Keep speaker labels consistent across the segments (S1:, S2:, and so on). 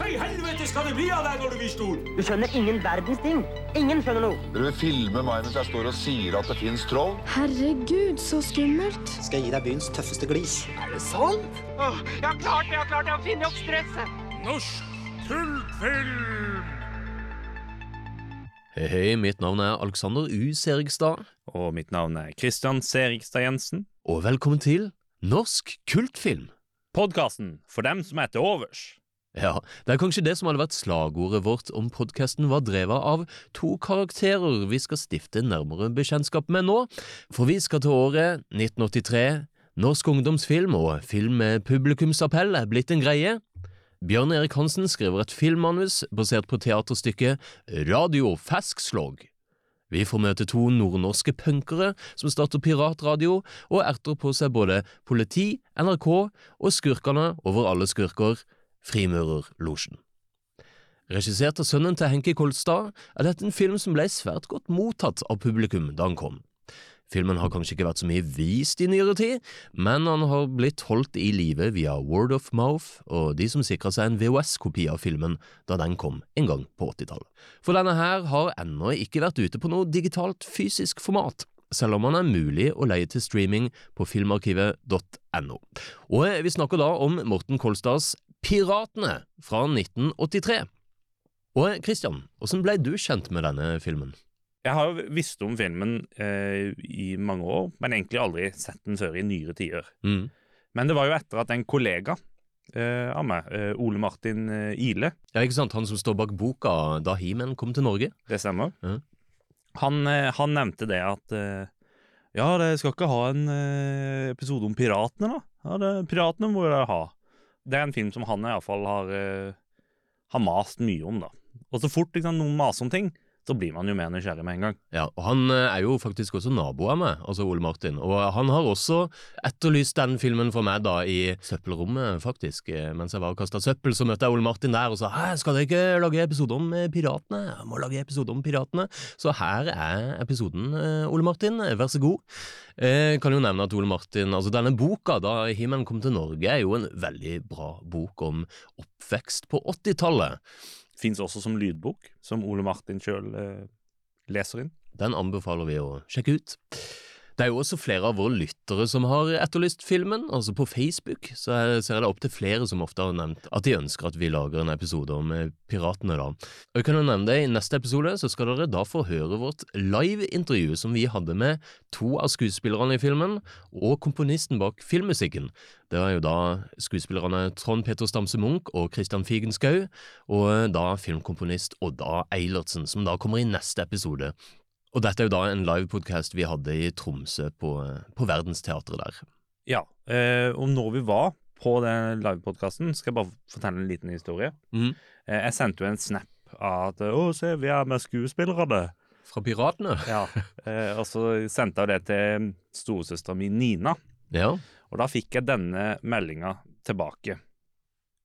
S1: Hva i helvete skal det bli av deg når du blir stor?
S2: Du skjønner ingen verdens ting. Ingen skjønner noe.
S3: Vil filme meg mens jeg står og sier at det fins troll?
S4: Herregud, så skummelt.
S5: Skal jeg gi deg byens tøffeste glis. Er det sant? Jeg har klart, jeg har klart å finne opp stresset.
S1: Norsk kultfilm!
S6: Hei, hei, mitt navn er Alexander U. Serigstad,
S7: Og mitt navn er Christian Serigstad Jensen.
S6: og velkommen til Norsk kultfilm.
S7: Podkasten for dem som er til overs.
S6: Ja, det er kanskje det som hadde vært slagordet vårt om podkasten var drevet av to karakterer vi skal stifte nærmere bekjentskap med nå, for vi skal til året 1983. Norsk ungdomsfilm og film med publikumsappell er blitt en greie. Bjørn Erik Hansen skriver et filmmanus basert på teaterstykket Radio Ferskslåg. Vi får møte to nordnorske punkere som starter piratradio og erter på seg både politi, NRK og skurkene over alle skurker, Frimurerlosjen. Regissert av sønnen til Henke Kolstad er dette en film som ble svært godt mottatt av publikum da han kom. Filmen har kanskje ikke vært så mye vist i nyere tid, men han har blitt holdt i live via word of mouth og de som sikra seg en VHS-kopi av filmen da den kom en gang på 80-tallet. For denne her har ennå ikke vært ute på noe digitalt fysisk format, selv om den er mulig å leie til streaming på filmarkivet.no. Og vi snakker da om Morten Kolstads Piratene fra 1983. Og Christian, hvordan ble du kjent med denne filmen?
S7: Jeg har jo visst om filmen eh, i mange år, men egentlig aldri sett den før i nyere tider.
S6: Mm.
S7: Men det var jo etter at en kollega eh, av meg, eh, Ole Martin eh, Ile,
S6: Ja, ikke sant, han som står bak boka Da He-Man kom til Norge?
S7: det stemmer,
S6: Mm.
S7: han, eh, han nevnte det at eh, Ja, det skal ikke ha en episode om piratene, da? Ja, det, piratene må dere ha. Det er en film som han iallfall har, uh, har mast mye om, da. Og så fort liksom, noen maser om ting, så blir man jo mer nysgjerrig med en gang.
S6: Ja, og han eh, er jo faktisk også nabo av meg, altså Ole Martin, og han har også etterlyst den filmen for meg da i søppelrommet, faktisk. Eh, Mens jeg var og kasta søppel, så møtte jeg Ole Martin der og sa hæ, skal dere ikke lage episode om eh, piratene? Jeg må lage episode om piratene. Så her er episoden, Ole Martin, vær så god. Jeg kan jo nevne at Ole Martin, altså denne boka, da Himmelen kom til Norge, er jo en veldig bra bok om oppvekst på 80-tallet.
S7: Fins også som lydbok, som Ole Martin sjøl eh, leser inn.
S6: Den anbefaler vi å sjekke ut. Det er jo også flere av våre lyttere som har etterlyst filmen. altså På Facebook så er- ser jeg det opp til flere som ofte har nevnt at de ønsker at vi lager en episode om eh, piratene. da. Og jeg kan jo nevne det, I neste episode så skal dere da få høre vårt live-intervju som vi hadde med to av skuespillerne i filmen, og komponisten bak filmmusikken. Det var jo da skuespillerne Trond Peter Stamse Munch og Christian Figenschou, og eh, da filmkomponist Odda Eilertsen, som da kommer i neste episode. Og dette er jo da en livepodcast vi hadde i Tromsø, på, på Verdensteatret der.
S7: Ja, eh, og når vi var på den livepodkasten, skal jeg bare fortelle en liten historie.
S6: Mm.
S7: Eh, jeg sendte jo en snap av at 'Å, se, vi er med skuespillerne'.
S6: Fra Piratene?
S7: Ja, eh, og så sendte jeg det til storesøstera mi Nina,
S6: Ja.
S7: og da fikk jeg denne meldinga tilbake.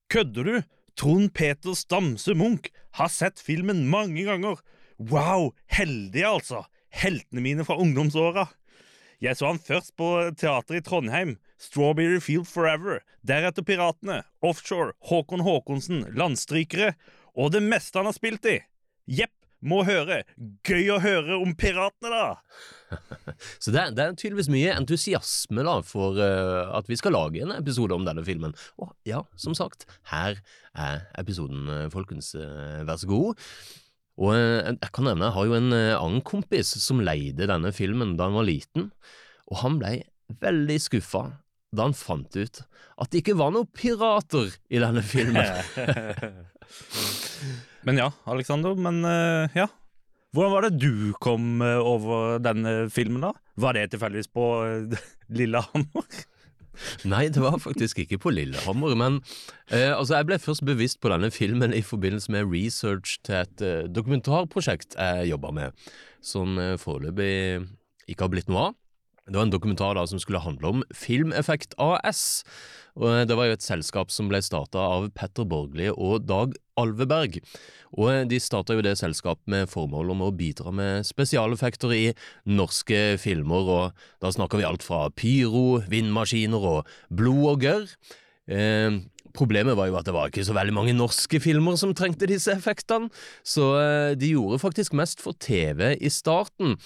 S7: Kødder du? Trond Peter Stamse Munch har sett filmen mange ganger. Wow, heldig altså. Heltene mine fra ungdomsåra. Jeg så han først på teateret i Trondheim, Strawberry Field Forever, deretter Piratene, Offshore, Håkon Håkonsen, Landstrykere, og det meste han har spilt i. Jepp, må høre. Gøy å høre om piratene, da!
S6: Så det, er- det er tydeligvis mye entusiasme da for uh, at vi skal lage en episode om denne filmen. Og ja, som sagt, her er episoden, eh, folkens. Uh, Vær så god. Og eh, jeg kan nevne, jeg har jo en eh, annen kompis som leide denne filmen da han var liten, og han ble veldig skuffa da han fant ut at det ikke var noen pirater i denne filmen.
S7: Men ja, Alexander, men eh, ja. Hvordan var det du kom over denne filmen, da? Var det tilfeldigvis på eh, Lillehammer?
S6: Nei, det var faktisk ikke på Lillehammer, men eh, altså jeg ble først bevisst på denne filmen i forbindelse med research til et eh, dokumentarprosjekt jeg jobba med, som eh, foreløpig ikke har blitt noe av. Det var en dokumentar da som skulle handle om Filmeffekt AS. Og eh, Det var jo et selskap som ble starta av Petter Borgli og Dag Alveberg. Og eh, De starta jo det selskapet med formål om å bidra med spesialeffekter i norske filmer. og Da snakker vi alt fra pyro, vindmaskiner og blod og gørr. Eh, Problemet var jo at det var ikke så veldig mange norske filmer som trengte disse effektene, så eh, de gjorde faktisk mest for TV i starten.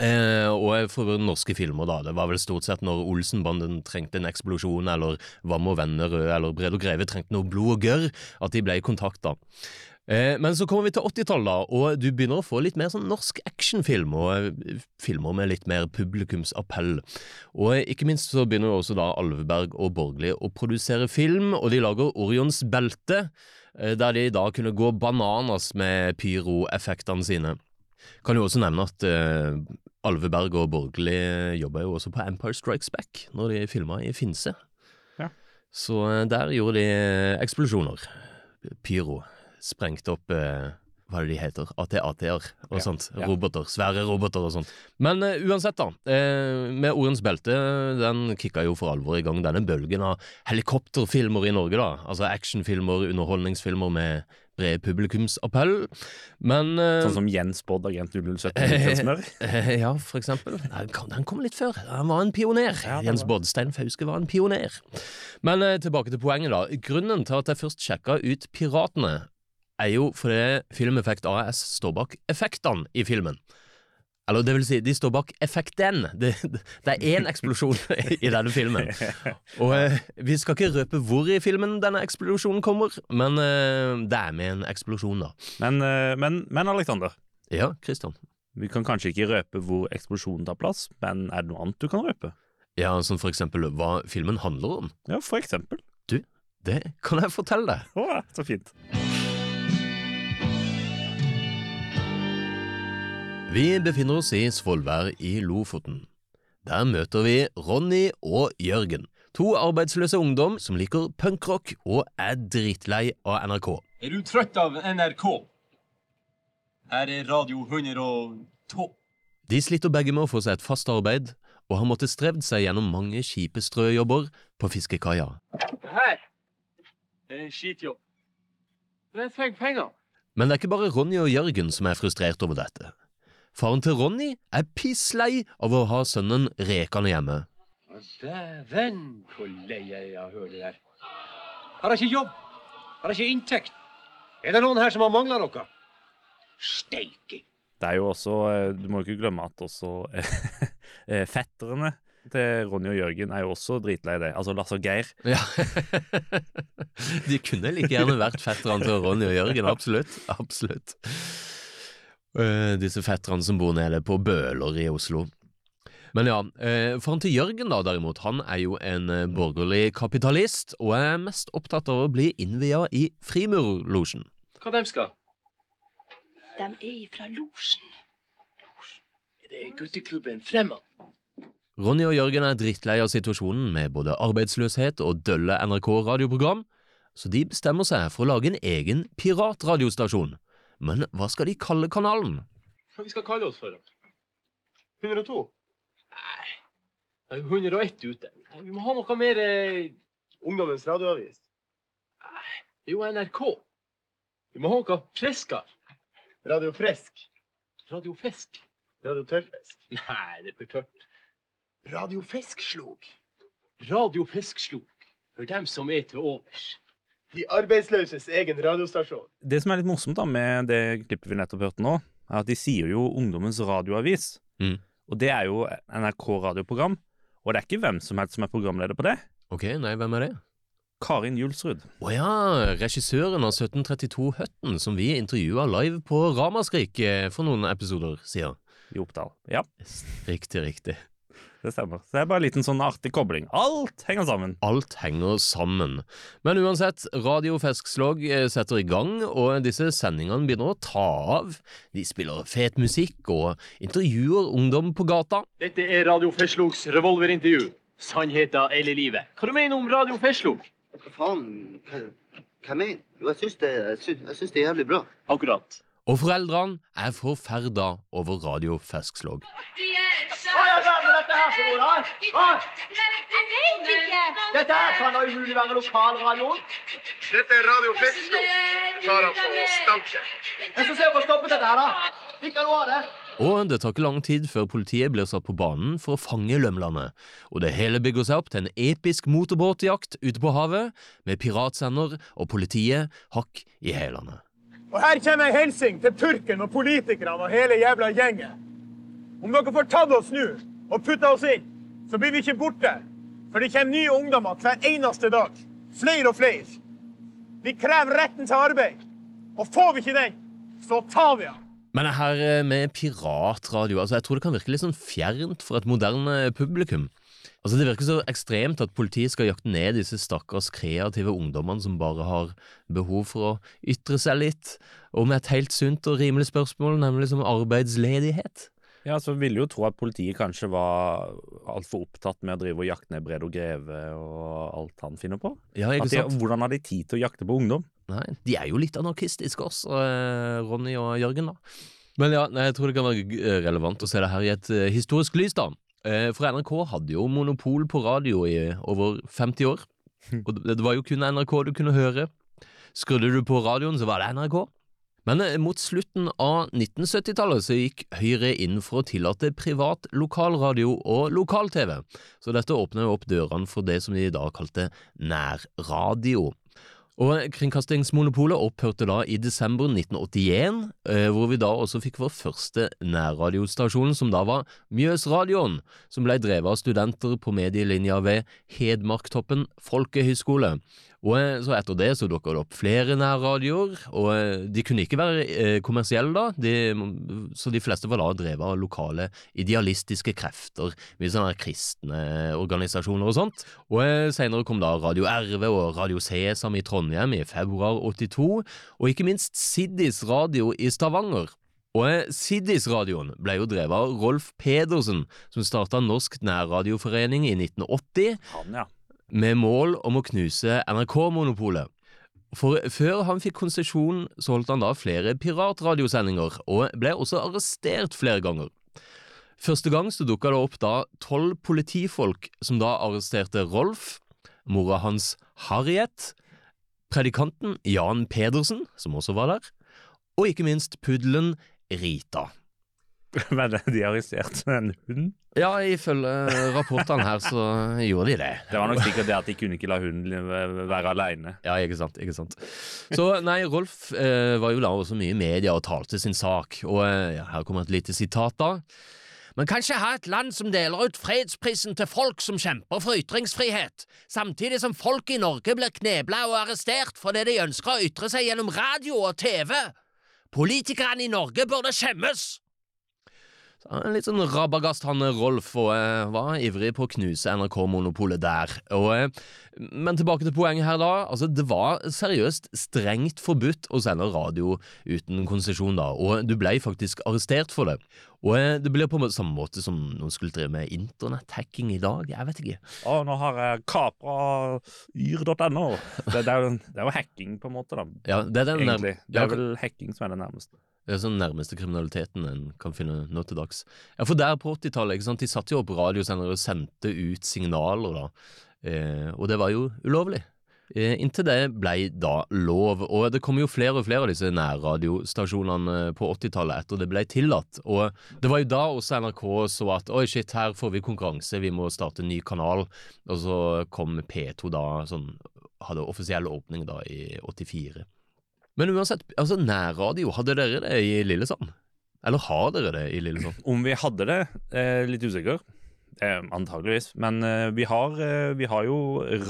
S6: Eh, og for norske filmer, da. Det var vel stort sett når Olsenbanden trengte en eksplosjon, eller Vam og Vennerød eller Bred og Greve trengte noe blod og gørr, at de ble kontakta. Eh, men så kommer vi til 80-tallet, da, og du begynner å få litt mer sånn norsk actionfilm, og eh, filmer med litt mer publikumsappell. Og ikke minst så begynner også da Alveberg og Borgli å produsere film, og de lager Orions belte, eh, der de da kunne gå bananas med pyroeffektene sine. Kan jo også nevne at eh, Alveberg og Borgli jobba jo også på Empire Strikes Back når de filma i Finse.
S7: Ja.
S6: Så uh, der gjorde de eh, eksplosjoner. Pyro. Sprengte opp uh, hva er det de heter? AT-AT-er og
S7: Ja,
S6: sånt.
S7: ja.
S6: Roboter. Svære roboter og sånt. Men uh, uansett, da. Uh, med Ordens belte, den kicka jo for alvor i gang denne bølgen av helikopterfilmer i Norge, da. Altså actionfilmer, underholdningsfilmer med bred publikumsappell. Men uh,
S7: Sånn som Jens Bodd, agent 007 Smør.
S6: Eh, Ja, for eksempel. Den kom, litt før. Han var en pioner.
S7: Ja,
S6: Jens
S7: var-
S6: Boddstein Fauske var en pioner. Men uh, tilbake til poenget, da. Grunnen til at jeg først sjekka ut Piratene, er jo fordi Filmeffekt AS står bak effektene i filmen. Eller det vil si, de står bak effekten. Det, det er én eksplosjon i denne filmen. Og eh, vi skal ikke røpe hvor i filmen denne eksplosjonen kommer, men eh, det er med en eksplosjon, da.
S7: Men, eh, men, men Alexander,
S6: Ja, Christian.
S7: vi kan kanskje ikke røpe hvor eksplosjonen tar plass, men er det noe annet du kan røpe?
S6: Ja, som for eksempel hva filmen handler om.
S7: Ja, for eksempel.
S6: Du, Det kan jeg fortelle deg.
S7: Å, så fint.
S6: Vi befinner oss i Svolvær i Lofoten. Der møter vi Ronny og Jørgen, to arbeidsløse ungdom som liker punkrock og er dritlei av NRK.
S1: Er du trøtt av NRK? Her er Radio 102.
S6: De sliter begge med å få seg et fast arbeid, og har måttet strevd seg gjennom mange kjipe strøjobber på fiskekaia.
S1: Her er en skitjobb. Men jeg trenger penger.
S6: Men det er ikke bare Ronny og Jørgen som er frustrert over dette. Faren til Ronny er pisslei av å ha sønnen rekende hjemme.
S1: Dæven, hvor lei jeg er av å høre det der. Har jeg ikke jobb? Har jeg ikke inntekt? Er det noen her som har mangla noe? Steike.
S7: Det er jo også eh, Du må jo ikke glemme at også eh, fetterne til Ronny og Jørgen er jo også dritlei det. Altså Lars og Geir.
S6: Ja. De kunne like gjerne vært fetterne til Ronny og Jørgen, absolutt. Absolutt. Eh, disse fetterne som bor nede på Bøler i Oslo. Men ja, uh, faren til Jørgen da, derimot, han er jo en eh, borgerlig kapitalist, og er mest opptatt av å bli innvia i Frimurlosjen.
S1: Hva de skal?
S5: De er ifra losjen.
S1: Er det gutteklubben Fremad?
S6: Ronny og Jørgen er drittlei av situasjonen med både arbeidsløshet og dølle NRK-radioprogram, så de bestemmer seg for å lage en egen piratradiostasjon. Men hva skal de kalle kanalen?
S1: Hva vi skal kalle oss for?
S8: 102.
S1: Nei, det er 101 ute. Nei, Vi må ha noe mer eh,
S8: Ungdommens radioavis.
S1: Det er jo NRK. Vi må ha noe friskere.
S8: Radio Fresk.
S1: Radio Fisk.
S8: Radio Tørrfisk.
S1: Nei, det er for tørt.
S8: Radio Fiskslok.
S1: Radio Fiskslok. For dem som er til overs.
S8: De arbeidsløses egen radiostasjon.
S7: Det som er litt morsomt da med det klippet vi nettopp hørte nå, er at de sier jo Ungdommens radioavis.
S6: Mm.
S7: Og det er jo NRK radioprogram. Og det er ikke hvem som helst som er programleder på det.
S6: Ok, nei, hvem er det?
S7: Karin Julsrud.
S6: Å ja, regissøren av 1732 Høtten, som vi intervjua live på Ramaskrik eh, for noen episoder siden.
S7: i Oppdal. Ja,
S6: Riktig, riktig.
S7: Det stemmer. Så det er bare en liten sånn artig kobling. Alt henger sammen.
S6: Alt henger sammen. Men uansett, Radio Feskslåg eh, setter i gang, og disse sendingene begynner å ta av. De spiller fet musikk og intervjuer ungdom på gata.
S1: Dette er Radio Feskslogs revolverintervju. Sannheten eller livet. Hva du mener om Radio Feslok?
S9: Hva faen? Hva, mener du? Jeg syns det, jeg syns, det er jævlig bra.
S1: Akkurat.
S6: Og foreldrene er forferda over Radio Feskslåg.
S1: De er dette her for Jeg vet ikke. Dette her kan da umulig være lokalradioen.
S8: Dette er Radio. Tar han på stanken.
S1: Jeg skal se om jeg får stoppet dette her, da. Ikke noe av det.
S6: Og det tar ikke lang tid før politiet blir satt på banen for å fange lømlene, og det hele bygger seg opp til en episk motorbåtjakt ute på havet, med piratsender og politiet hakk i hælene.
S8: Og her kommer en hilsen til purken og politikerne og hele jævla gjengen. Om dere får tatt oss nå og putter oss inn, så blir vi ikke borte. For det kommer nye ungdommer hver eneste dag. Flere og flere. Vi krever retten til arbeid. Og får vi ikke den, så tar vi den.
S6: Men det her eh, med piratradio, altså jeg tror det kan virke litt sånn fjernt for et moderne publikum. Altså Det virker så ekstremt at politiet skal jakte ned disse stakkars kreative ungdommene som bare har behov for å ytre seg litt, og med et helt sunt og rimelig spørsmål, nemlig som arbeidsledighet.
S7: Ja, så ville jo tro at politiet kanskje var altfor opptatt med å drive og jakte ned Bredo Greve og alt han finner på.
S6: Ja, ikke
S7: de,
S6: sant?
S7: hvordan har de tid til å jakte på ungdom?
S6: Nei, de er jo litt anarkistiske også, eh, Ronny og Jørgen, da. Men ja, jeg tror det kan være relevant å se det her i et eh, historisk lys, da. Eh, For NRK hadde jo monopol på radio i over 50 år. Og det det var jo kun NRK du kunne høre. Skrudde du på radioen, så var det NRK. Men eh, mot slutten av 1970-tallet så gikk Høyre inn for å tillate privat lokalradio og lokal-TV, så dette åpnet jo opp dørene for det som de da kalte nærradio. Og Kringkastingsmonopolet opphørte da i desember 1981, eh, hvor vi da også fikk vår første nærradiostasjon, som da var Mjøsradioen, som ble drevet av studenter på medielinja ved Hedmarktoppen folkehøgskole. Og eh, så etter det så dukka det opp flere nærradioer, og eh, de kunne ikke være eh, kommersielle da, de, så de fleste var da drevet av lokale idealistiske krefter, mye sånne kristne organisasjoner og sånt. Og senere kom da Radio RV og Radio Sesam i Trondheim i februar 82, og ikke minst Siddis Radio i Stavanger. Og Siddis-radioen ble jo drevet av Rolf Pedersen, som starta Norsk nærradioforening i 1980
S7: Han, ja.
S6: Med mål om å knuse NRK-monopolet. For før han fikk konsesjon, så holdt han da flere piratradiosendinger, og ble også arrestert flere ganger. Første gang så dukka det opp da tolv politifolk som da arresterte Rolf, mora hans Harriet, predikanten Jan Pedersen, som også var der, og ikke minst puddelen Rita.
S7: Men de arresterte en hund.
S6: Ja, ifølge rapportene her så gjorde de det.
S7: Det var nok sikkert det at de kunne ikke la hunden være aleine.
S6: Ja, ikke sant, ikke sant. Så nei, Rolf eh, var jo da også mye i media og talte sin sak, og eh, ja, her kommer et lite sitat da. Man kan ikke ha et land som deler ut fredsprisen til folk som kjemper for ytringsfrihet, samtidig som folk i Norge blir knebla og arrestert fordi de ønsker å ytre seg gjennom radio og TV. Politikerne i Norge burde skjemmes! Han er Litt sånn rabagast han Rolf, og eh, var ivrig på å knuse NRK-monopolet der. Og, eh, men tilbake til poenget her, da. Altså, det var seriøst strengt forbudt å sende radio uten konsesjon, da, og du ble faktisk arrestert for det. Og eh, det blir på en måte samme måte som noen skulle drive med internetthacking i dag. Jeg vet ikke.
S7: Å, nå har jeg kapra yr.no. Det, det, er jo- hacking, på en måte, da.
S6: Ja, det er den
S7: Egentlig. Det er vel hacking som er det nærmeste.
S6: Det er sånn nærmeste kriminaliteten en kan finne nå til dags. Ja, for der på 80-tallet, ikke sant, de satte jo opp radiosendere og sendte ut signaler, da. Eh, og det var jo ulovlig. Eh, inntil det ble da lov. Og det kom jo flere og flere av disse nærradiostasjonene på 80-tallet etter det ble tillatt. Og det var jo da også NRK så at oi, shit, her får vi konkurranse, vi må starte en ny kanal. Og så kom P2 da, sånn, hadde offisiell åpning da i 84. Men uansett, altså nærradio, hadde dere det i Lillesand? Eller har dere det i Lillesand?
S7: Om vi hadde det, eh, litt usikker. Eh, antageligvis. Men eh, vi, har, eh, vi har jo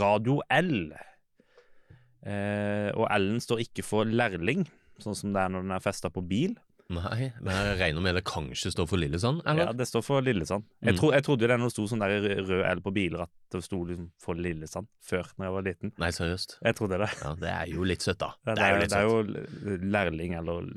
S7: Radio L. Eh, og L-en står ikke for lærling, sånn som det er når den er festa på bil.
S6: Nei, men jeg regner med det kanskje står for Lillesand, eller?
S7: Ja, det står for Lillesand. Jeg,
S6: Mm.
S7: tro, jeg trodde jo det når det sto sånn der rød L på biler, at det sto liksom for Lillesand før når jeg var liten.
S6: Nei, seriøst.
S7: Jeg trodde det.
S6: Ja, det er jo litt søtt, da.
S7: Det,
S6: er jo litt søtt.
S7: det er jo lærling, eller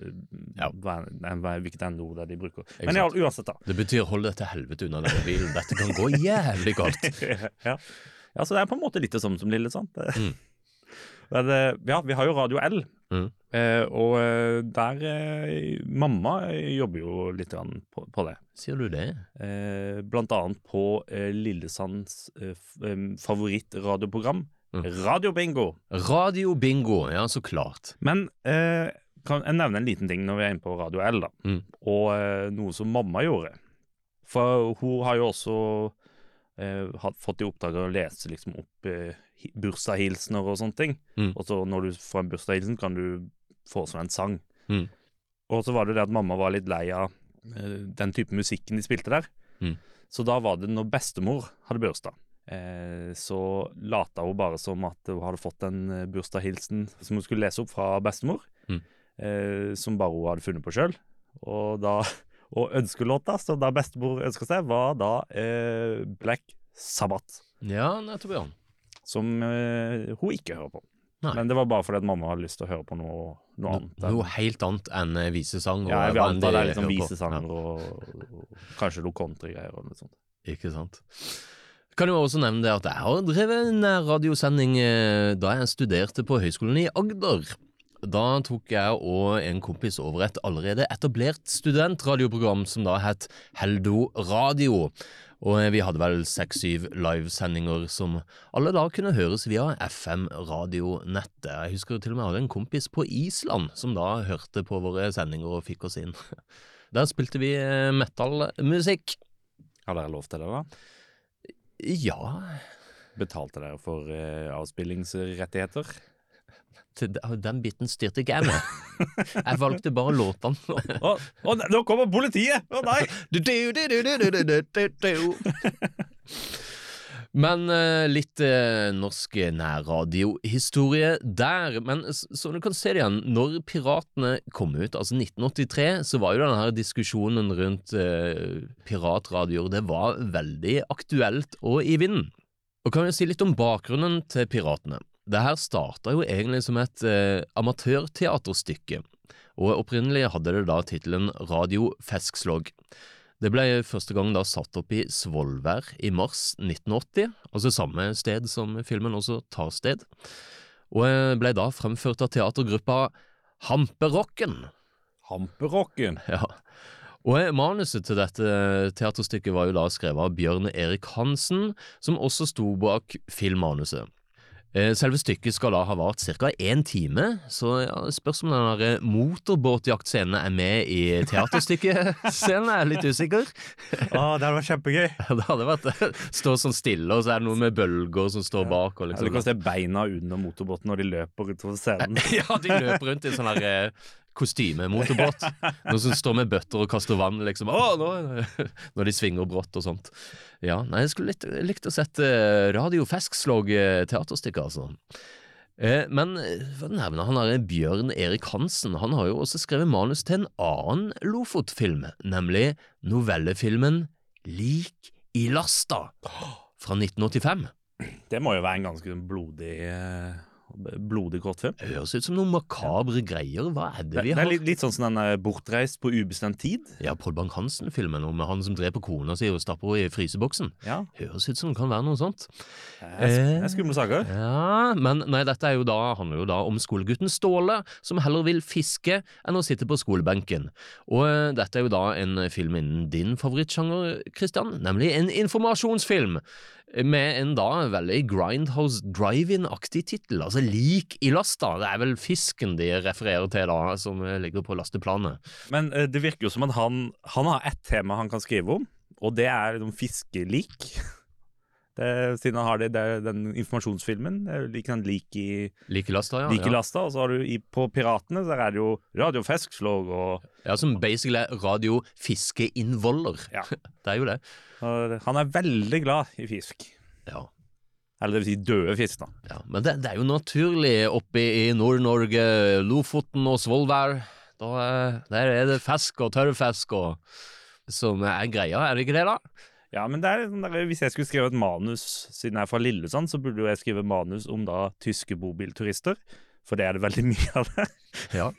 S6: Ja.
S7: hvilket ord det er de bruker. Men ja, uansett, da.
S6: Det betyr hold deg til helvete unna denne bilen. Dette kan gå jævlig galt.
S7: ja. ja, så det er på en måte litt det samme som Lillesand.
S6: Mm.
S7: Men eh, ja, vi har jo Radio L,
S6: Mm.
S7: eh, og eh, der eh, Mamma jobber jo litt på, på det.
S6: Sier du det?
S7: Eh, blant annet på eh, Lillesands eh, favorittradioprogram,
S6: Mm.
S7: Radiobingo.
S6: Radio bingo, ja, så klart.
S7: Men eh, kan jeg nevne en liten ting når vi er inne på Radio L, da.
S6: Mm.
S7: Og noe som mamma gjorde. For hun har jo også eh, hatt, fått i oppdrag å lese liksom opp eh, bursdagshilsener og sånne ting.
S6: Mm.
S7: Og så når du får en bursdagshilsen, kan du foreslå en sang.
S6: Mm.
S7: Og så var det det at mamma var litt lei av uh, den type musikken de spilte der.
S6: Mm.
S7: Så da var det når bestemor hadde bursdag. Eh, så lata hun bare som at hun hadde fått en eh, bursdagshilsen som hun skulle lese opp fra bestemor.
S6: Mm.
S7: Eh, som bare hun hadde funnet på sjøl. Og, da, og ønskelåta som da bestemor ønska seg, var da eh, Black Sabbath.
S6: Ja, nettopp, ja.
S7: Som eh, hun ikke hører på.
S6: Nei.
S7: Men det var bare fordi at mamma hadde lyst til å høre på noe, noe
S6: No,
S7: annet.
S6: noe helt annet enn eh, visesang.
S7: ja, jeg vil anta det er
S6: på.
S7: visesanger og, og kanskje noe countrygreier og noe sånt.
S6: Ikke sant. Kan jo også nevne det at jeg har drevet nærradiosending radiosending da jeg studerte på Høgskolen i Agder. Da tok jeg og en kompis over et allerede etablert studentradioprogram som da het Heldo Radio. Og eh, vi hadde vel seks-syv livesendinger som alle da kunne høres via FM-radionettet. Jeg husker til og med jeg hadde en kompis på Island som da hørte på våre sendinger og fikk oss inn. Der spilte vi eh, metal-musikk.
S7: Har dere lov til det, da?
S6: Ja,
S7: Betalte dere for eh, avspillingsrettigheter?
S6: Den biten styrte ikke jeg med. Jeg valgte bare låtene.
S7: Å, oh, oh, nå kommer politiet! Å
S6: oh, nei! Men litt eh, norsk nærradiohistorie der. Men som du kan se det igjen, når piratene kom ut, altså 1983, så var jo denne diskusjonen rundt eh, piratradioer det var veldig aktuelt og i vinden. Og kan vi si litt om bakgrunnen til piratene? Det her starta jo egentlig som et eh, amatørteaterstykke, og opprinnelig hadde det da tittelen Radio Feskslog. Det ble første gang da satt opp i Svolvær i mars 1980, altså samme sted som filmen også tar sted, og eh, ble da fremført av teatergruppa Hamperocken.
S7: Hamperocken.
S6: Ja. Og eh, manuset til dette teaterstykket var jo da skrevet av Bjørn Erik Hansen, som også sto bak filmmanuset. Eh, Selve stykket skal da ha vart ca. én time, så ja, spørs om den eh, motorbåtjaktscenen er med i teaterstykkescenen, er jeg litt usikker.
S7: Ah, det hadde vært kjempegøy.
S6: Det hadde vært det. Stå sånn stille, og så er det noe med bølger som står bak. Og
S7: Eller
S6: liksom.
S7: kan se beina under motorbåten når de løper utover scenen.
S6: Ja, de løper rundt i sånn her eh, kostymemotorbåt. Noen som står med bøtter og kaster vann, liksom. Å, nå, når de svinger brått og sånt. Ja, nei, jeg skulle likt, likt å sette eh, Radio Feskslåg eh, teaterstykke, altså. Eh, men hva nevner han her, Bjørn Erik Hansen, han har jo også skrevet manus til en annen Lofot-film, nemlig novellefilmen Lik i lasta fra 1985.
S7: Det må jo være en ganske blodig, eh, blodig kortfilm.
S6: Det høres ut som noen makabre greier. Hva er det vi har?
S7: det er litt, litt sånn som den eh, Bortreist på ubestemt tid.
S6: Ja, Pål Bank-Hansen-filmen om han som dreper kona si og stapper henne i fryseboksen.
S7: Ja,
S6: Høres ut som det kan være noe sånt.
S7: det er, er skumle saker.
S6: Ja, men nei, dette er jo da, handler jo da om skolegutten Ståle, som heller vil fiske enn å sitte på skolebenken. Og eh, dette er jo da en film innen din favorittsjanger, Christian, nemlig en informasjonsfilm. Med en da veldig Grindhouse Drive-In-aktig tittel, altså Lik i lasta. Det er vel fisken de refererer til da, som ligger på lasteplanet.
S7: Men eh, det virker jo som at han, han har ett tema han kan skrive om, og det er liksom fiskelik. Det, siden han har det, det er den informasjonsfilmen. Like, sånn lik i,
S6: Lik lasta, ja.
S7: Like
S6: ja.
S7: lasta. Og så har du i, på Piratene, der er det jo Radio Feskslåg og
S6: Ja, som basically er radio fiskeinnvoller.
S7: Ja.
S6: Det er jo det.
S7: og Han er veldig glad i fisk.
S6: Ja.
S7: Eller det vil si døde fisk, da.
S6: ja. Men det, det er jo naturlig oppe i Nord-Norge, Lofoten og Svolvær. Da, eh, der er det fisk og tørrfisk og som er greia, er det ikke det, da?
S7: Ja, men det er sånn der, Hvis jeg skulle skrevet et manus, siden jeg er fra Lillesand, så burde jo jeg skrive manus om da tyske bobilturister. For det er det veldig mye av der.
S6: Ja.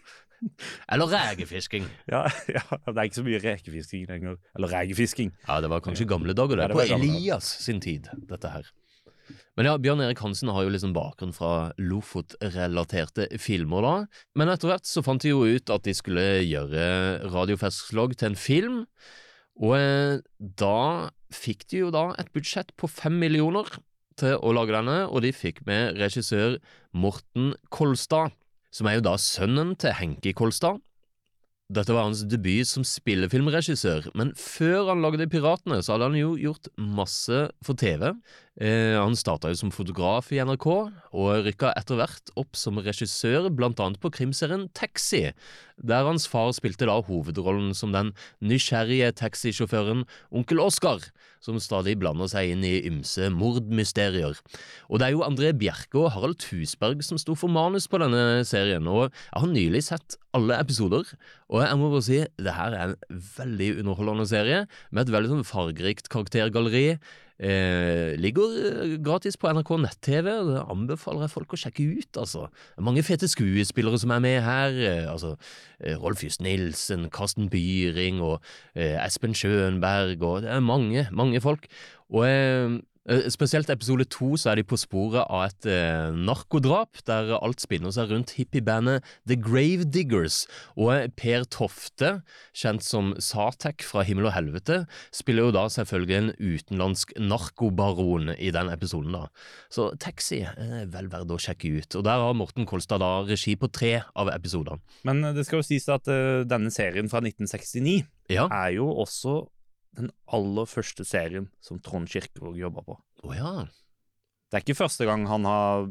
S6: Eller rekefisking.
S7: Ja, ja, det er ikke så mye rekefisking lenger. Eller rekefisking.
S6: Ja, det var kanskje gamle dager, det.
S7: Ja, det
S6: på. Elias sin tid, dette her. Men ja, Bjørn Erik Hansen har jo liksom bakgrunn fra Lofot-relaterte filmer, da. Men etter hvert så fant de jo ut at de skulle gjøre Radio Feskslåg til en film. Og eh, da fikk de jo da et budsjett på fem millioner til å lage denne, og de fikk med regissør Morten Kolstad. som er jo da sønnen til Henki Kolstad. Dette var hans debut som spillefilmregissør, men før han lagde Piratene, så hadde han jo gjort masse for TV. Eh, han starta som fotograf i NRK, og rykka etter hvert opp som regissør, blant annet på krimserien Taxi, der hans far spilte da hovedrollen som den nysgjerrige taxisjåføren Onkel Oskar, som stadig blander seg inn i ymse mordmysterier. Og det er jo André Bjerke og Harald Tusberg som sto for manus på denne serien, og jeg har nylig sett alle episoder, og jeg må bare si det her er en veldig underholdende serie, med et veldig sånn fargerikt karaktergalleri. Eh, ligger eh, gratis på NRK nett-TV, det anbefaler jeg folk å sjekke ut, altså. Mange fete skuespillere som er med her, eh, altså eh, Rolf Just Nilsen, Karsten Byring og eh, Espen Schønberg, og det er mange, mange folk. Og Eh, Spesielt episode to så er de på sporet av et eh, narkodrap, der alt spinner seg rundt hippiebandet The Grave Diggers. Og Per Tofte, kjent som Satek fra Himmel og helvete, spiller jo da selvfølgelig en utenlandsk narkobaron i den episoden, da. Så Taxi er vel verdt å sjekke ut. Og der har Morten Kolstad da regi på tre av episodene.
S7: Men det skal jo sies at uh, denne serien fra 1969
S6: Ja.
S7: er jo også den aller første serien som Trond Kirkevåg jobba på.
S6: Oh, ja.
S7: Det er ikke første gang han har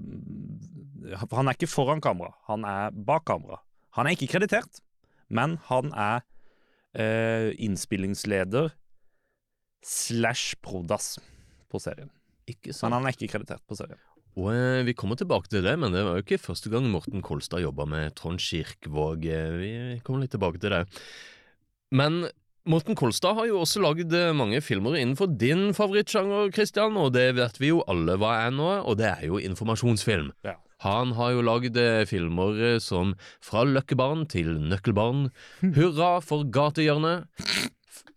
S7: han er ikke foran kamera, han er bak kamera. Han er ikke kreditert, men han er eh, innspillingsleder slash prodas på serien.
S6: Ikke
S7: Men han er ikke kreditert på serien.
S6: Og eh, Vi kommer tilbake til det, men det var jo ikke første gang Morten Kolstad jobba med Trond Kirkevåg. Eh, Vi kommer litt tilbake til det. Men Morten Kolstad har jo også lagd eh, mange filmer innenfor din favorittsjanger, Christian, og det vet vi jo alle hva er nå, og det er jo informasjonsfilm.
S7: Ja.
S6: Han har jo lagd eh, filmer eh, som Fra løkkebarn til nøkkelbarn, Hurra for gatehjørnet,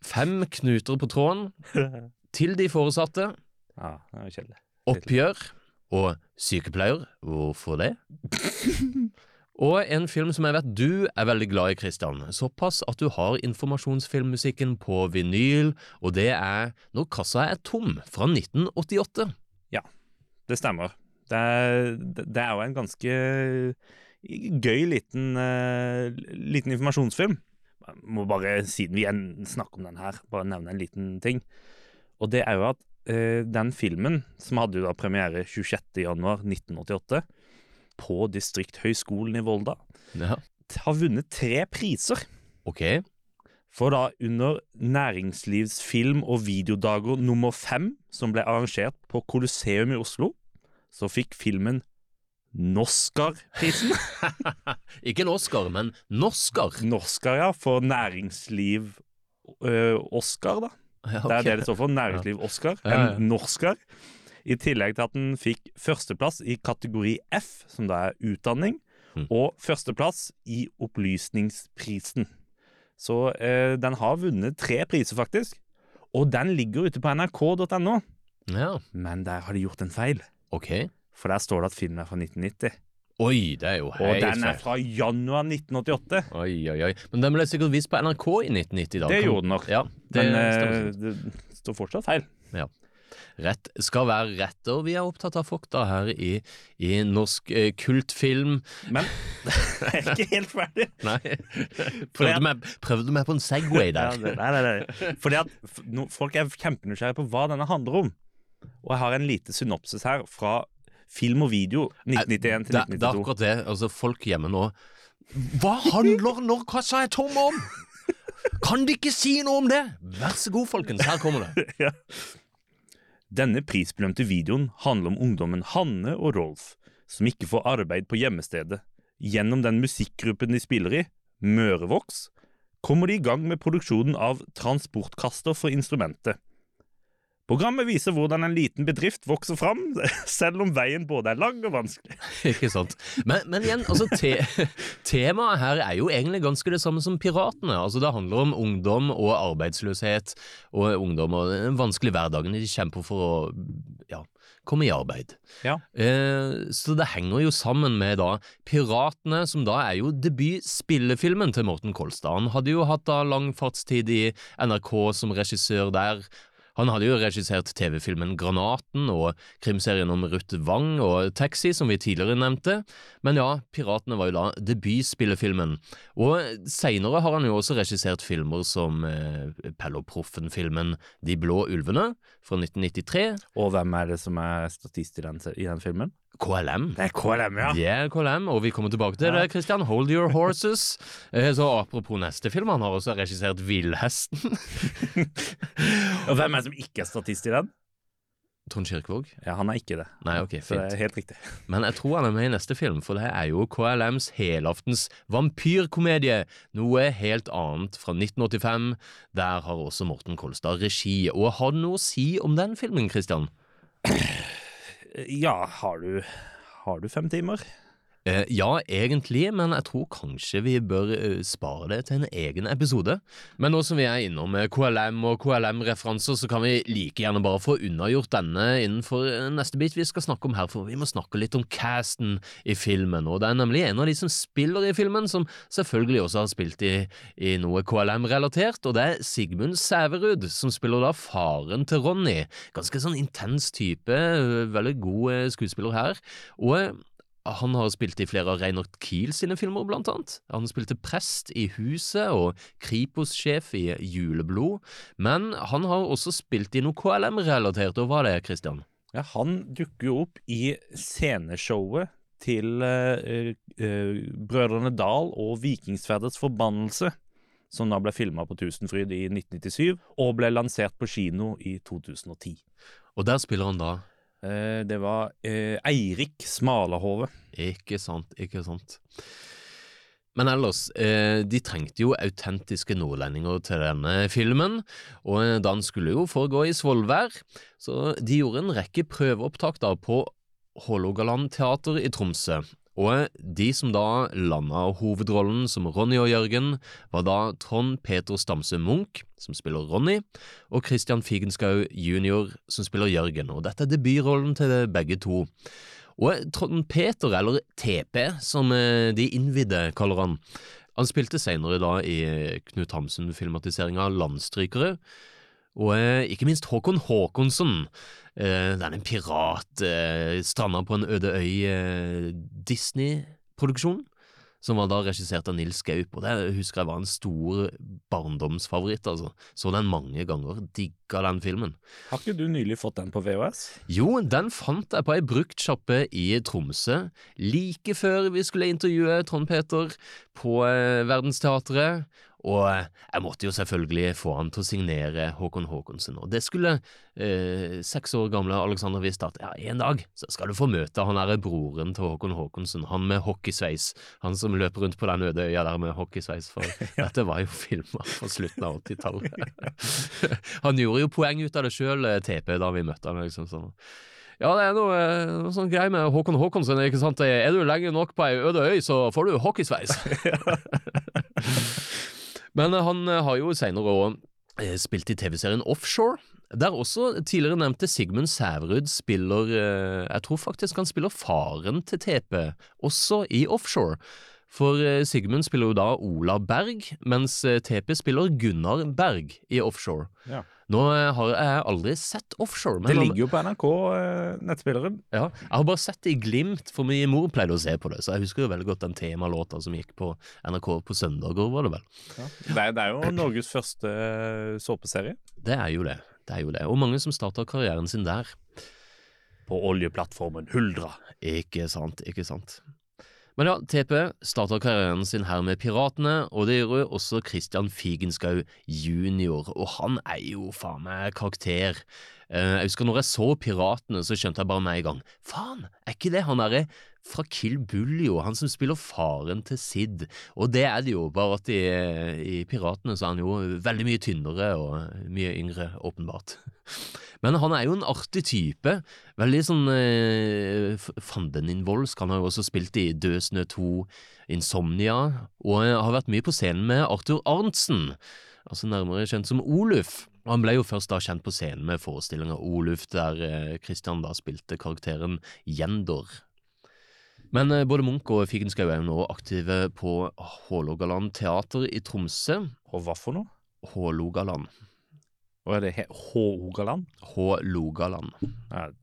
S6: Fem knuter på tråden, Til de foresatte,
S7: Ja.
S6: Oppgjør og Sykepleier. Hvorfor det? og en film som jeg vet du er veldig glad i, Christian. Såpass at du har informasjonsfilmmusikken på vinyl, og det er Når kassa er tom, fra 1988.
S7: Ja, Det stemmer. Det er, det er jo en ganske gøy liten, uh, liten informasjonsfilm. Jeg må bare, siden vi snakker om den her, bare nevne en liten ting. Og det er jo at uh, den filmen, som hadde jo da premiere 26.1.1988 på Distrikthøgskolen i Volda,
S6: Ja,
S7: har vunnet tre priser.
S6: ok.
S7: For da under Næringslivsfilm- og videodager nummer fem, som ble arrangert på Colosseum i Oslo, så fikk filmen Norskar-prisen.
S6: Ikke en Oscar, men Norskar.
S7: Norskar, ja, for næringsliv-Oscar, da.
S6: Ja,
S7: Det er det det står for. Næringsliv-Oscar. En Norskar. I tillegg til at den fikk førsteplass i kategori F, som da er utdanning,
S6: Mm.
S7: og førsteplass i Opplysningsprisen. Så eh, den har vunnet tre priser, faktisk. Og den ligger ute på nrk.no.
S6: Ja,
S7: Men der har de gjort en feil.
S6: ok.
S7: For der står det at filmen er fra 1990.
S6: Oi, det er jo
S7: Og den er fra januar 1988.
S6: Oi, oi, oi. Men den ble sikkert vist på NRK i 1990, da.
S7: Det gjorde den nok.
S6: Ja, det
S7: Men eh, det står fortsatt feil.
S6: Rett skal være rett, og vi er opptatt av fakta her i, i norsk eh, kultfilm.
S7: Men jeg er ikke helt ferdig.
S6: Nei, Prøvde, at, meg, prøvde meg på en Segway der.
S7: nei, nei, nei. Fordi at no, folk er kjempenysgjerrige på hva denne handler om. Og jeg har en lite synopsis her fra film og video 1991 til
S6: det, det er akkurat det. Altså, folk hjemme nå Hva handler Når kassa er tom om? Kan de ikke si noe om det? Vær så god, folkens. Her kommer det.
S7: Ja. Denne prisbelønte videoen handler om ungdommen Hanne og Rolf, som ikke får arbeid på hjemmestedet. Gjennom den musikkgruppen de spiller i, Mørevox, kommer de i gang med produksjonen av transportkaster for instrumentet. Programmet viser hvordan en liten bedrift vokser fram, selv om veien både er lang og vanskelig.
S6: Ikke sant? Men, men igjen, altså te, temaet her er jo egentlig ganske det samme som Piratene. Altså Det handler om ungdom og arbeidsløshet, og ungdom og den vanskelige hverdagen de kjemper for å ja, komme i arbeid.
S7: Ja.
S6: Eh, så det henger jo sammen med da Piratene, som da er jo debutspillefilmen til Morten Kolstad. Han hadde jo hatt da lang fartstid i NRK som regissør der. Han hadde jo regissert TV-filmen Granaten og krimserien om Ruth Wang og Taxi, som vi tidligere nevnte, men ja, Piratene var jo da debutspillefilmen. Og seinere har han jo også regissert filmer som eh, Pelle og Proffen-filmen De blå ulvene fra 1993,
S7: Og hvem er det som er statist i den, i den filmen?
S6: KLM.
S7: Det er KLM, ja.
S6: Det er KLM, og vi kommer tilbake til
S7: Ja.
S6: det, Christian. Hold your horses. Eh, Så apropos neste film, han har også regissert Villhesten.
S7: Og hvem er det som ikke er statist i den?
S6: Trond Kirkevåg?
S7: Ja, han er ikke det.
S6: Nei, ok, fint.
S7: Så det er helt riktig.
S6: Men jeg tror han er med i neste film, for det er jo KLMs helaftens vampyrkomedie. Noe helt annet fra 1985. Der har også Morten Kolstad regi. Og har du noe å si om den filmen, Christian?
S7: Ja, har du, har du fem timer?
S6: Eh, ja, egentlig, men jeg tror kanskje vi bør eh, spare det til en egen episode. Men nå som vi er innom eh, KLM og KLM-referanser, så kan vi like gjerne bare få unnagjort denne innenfor neste bit vi skal snakke om her, for vi må snakke litt om casten i filmen. Og det er nemlig en av de som spiller i filmen, som selvfølgelig også har spilt i, i noe KLM-relatert, og det er Sigmund Sæverud, som spiller da faren til Ronny. Ganske sånn intens type, veldig god skuespiller her. Og han har spilt i flere av Reinert Kiel sine filmer, blant annet. Han spilte prest i Huset og Kripos-sjef i Juleblod, men han har også spilt i noe KLM-relatert, og hva er det, Christian?
S7: Ja, han dukker jo opp i sceneshowet til uh, uh, Brødrene Dal og Vikingsverdets forbannelse, som da ble filma på Tusenfryd i 1997, og ble lansert på kino i 2010.
S6: Og der spiller han da
S7: Eh, det var eh, Eirik Smalahove.
S6: Ikke sant, ikke sant. Men ellers, eh, de trengte jo autentiske nordlendinger til denne filmen, og eh, den skulle jo foregå i Svolvær, så de gjorde en rekke prøveopptak da på Hålogaland teater i Tromsø. Og de som da landa hovedrollen som Ronny og Jørgen, var da Trond Peter Stamse Munch, som spiller Ronny, og Christian Figenschou jr., som spiller Jørgen. Og dette er debutrollen til begge to. Og Trond Peter, eller TP, som eh, de innvidde kaller han, han spilte senere da i Knut Hamsun-filmatiseringa Landstrykere, og eh, ikke minst Håkon Håkonsson. Eh, det er en pirat eh, stranda på en øde øy Disney-produksjon, som var da regissert av Nils Gaup, og det husker jeg var en stor barndomsfavoritt, altså. Så den mange ganger, digga den filmen.
S7: Har ikke du nylig fått den på VHS?
S6: Jo, den fant jeg på ei bruktsjappe i Tromsø, like før vi skulle intervjue Trond Peter på Verdensteatret, og eh, jeg måtte jo selvfølgelig få han til å signere Håkon Håkonsen, og det skulle eh, seks år gamle Alexander visst at ja, en dag så skal du få møte han derre broren til Håkon Håkonsen, han med hockeysveis, han som løper rundt på den øde øya der med hockeysveis, for dette var jo filma på slutten av 80-tallet. han gjorde jo poeng ut av det sjøl, TP, da vi møtte han, liksom sånn. Ja, det er noe, eh, noe sånn greie med Håkon Håkonsen, ikke sant. Er du lenge nok på ei øde øy, så får du hockeysveis. Men eh, han eh, har jo seinere òg spilt i TV-serien Offshore. Der også tidligere nevnte Sigmund Sæverud spiller eh, Jeg tror faktisk han spiller faren til TP, også i Offshore. For eh, Sigmund spiller jo da Ola Berg, mens eh, TP spiller Gunnar Berg i Offshore.
S7: Ja.
S6: Nå eh, har jeg aldri sett Offshore. Men
S7: Det ligger jo på NRK, eh, nettspilleren.
S6: ja, jeg har bare sett det i glimt, for min mor pleide å se på det, så jeg husker jo veldig godt den temalåta som gikk på NRK på søndager, var det vel.
S7: Det, er, det er jo Norges første eh, såpeserie.
S6: Det er jo det. Det er jo det. Og mange som starta karrieren sin der.
S7: På oljeplattformen Huldra.
S6: Ikke sant, ikke sant. Men ja, TP starta karrieren sin her med Piratene, og det gjør jo også Christian Figenschou jr., og han er jo faen meg karakter. Eh, Jeg husker når jeg så Piratene, så skjønte jeg bare med en gang Faen, er ikke det han derre fra Kill Bull, jo, han som spiller faren til Sid? Og det er det jo, bare at i, i Piratene så er han jo veldig mye tynnere og mye yngre, åpenbart. Men han er jo en artig type. Veldig sånn eh, f- Han har jo også spilt i Død snø 2, Insomnia, og eh, har vært mye på scenen med Arthur Arntzen, altså nærmere kjent som Oluf. Og Han ble jo først da kjent på scenen med forestillinga Oluf, der eh, Christian da spilte karakteren Gjendor. Men eh, både Munch og Figenschou er jo nå aktive på Hålogaland teater i Tromsø.
S7: Og hva for noe?
S6: Hålogaland.
S7: Og er det Hålogaland?
S6: Hålogaland.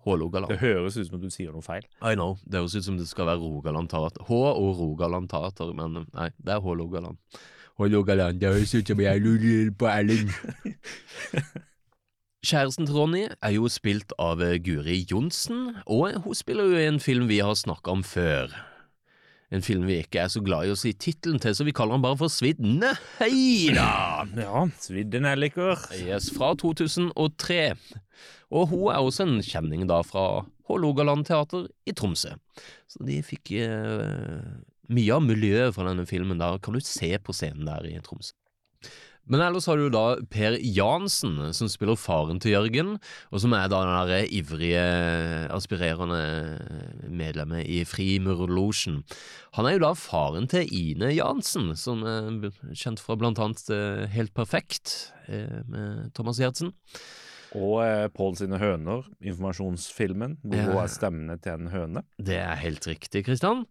S6: Hålogaland.
S7: det høres ut som at du sier noe feil.
S6: I know. Det høres ut som det skal være Rogaland Teater. H og Rogaland Teater, men nei, det er Hålogaland. Hålogaland, det høres ut som jeg lurer på Erling. Kjæresten til Ronny er jo spilt av eh, Guri Johnsen, og hun spiller jo i en film vi har snakka om før. En film vi ikke er så glad i å si tittelen til, så vi kaller den bare for Svidd da!
S7: Ja, svidde nelliker.
S6: Yes, fra 2003. Og hun er også en kjenning da fra Hålogaland teater i Tromsø. Så de fikk eh, mye av miljøet fra denne filmen. Da kan du se på scenen der i Tromsø. Men ellers har du da Per Jansen, som spiller faren til Jørgen, og som er da den der ivrige, aspirerende medlemmet i Frimurlosjen. Han er jo da faren til Ine Jansen, som er kjent fra blant annet eh, Helt perfekt eh, med Thomas Giertsen.
S7: Og eh, Pål sine høner, informasjonsfilmen, hvor
S6: Ja.
S7: hun er stemmene til en høne.
S6: Det er helt riktig, Kristian.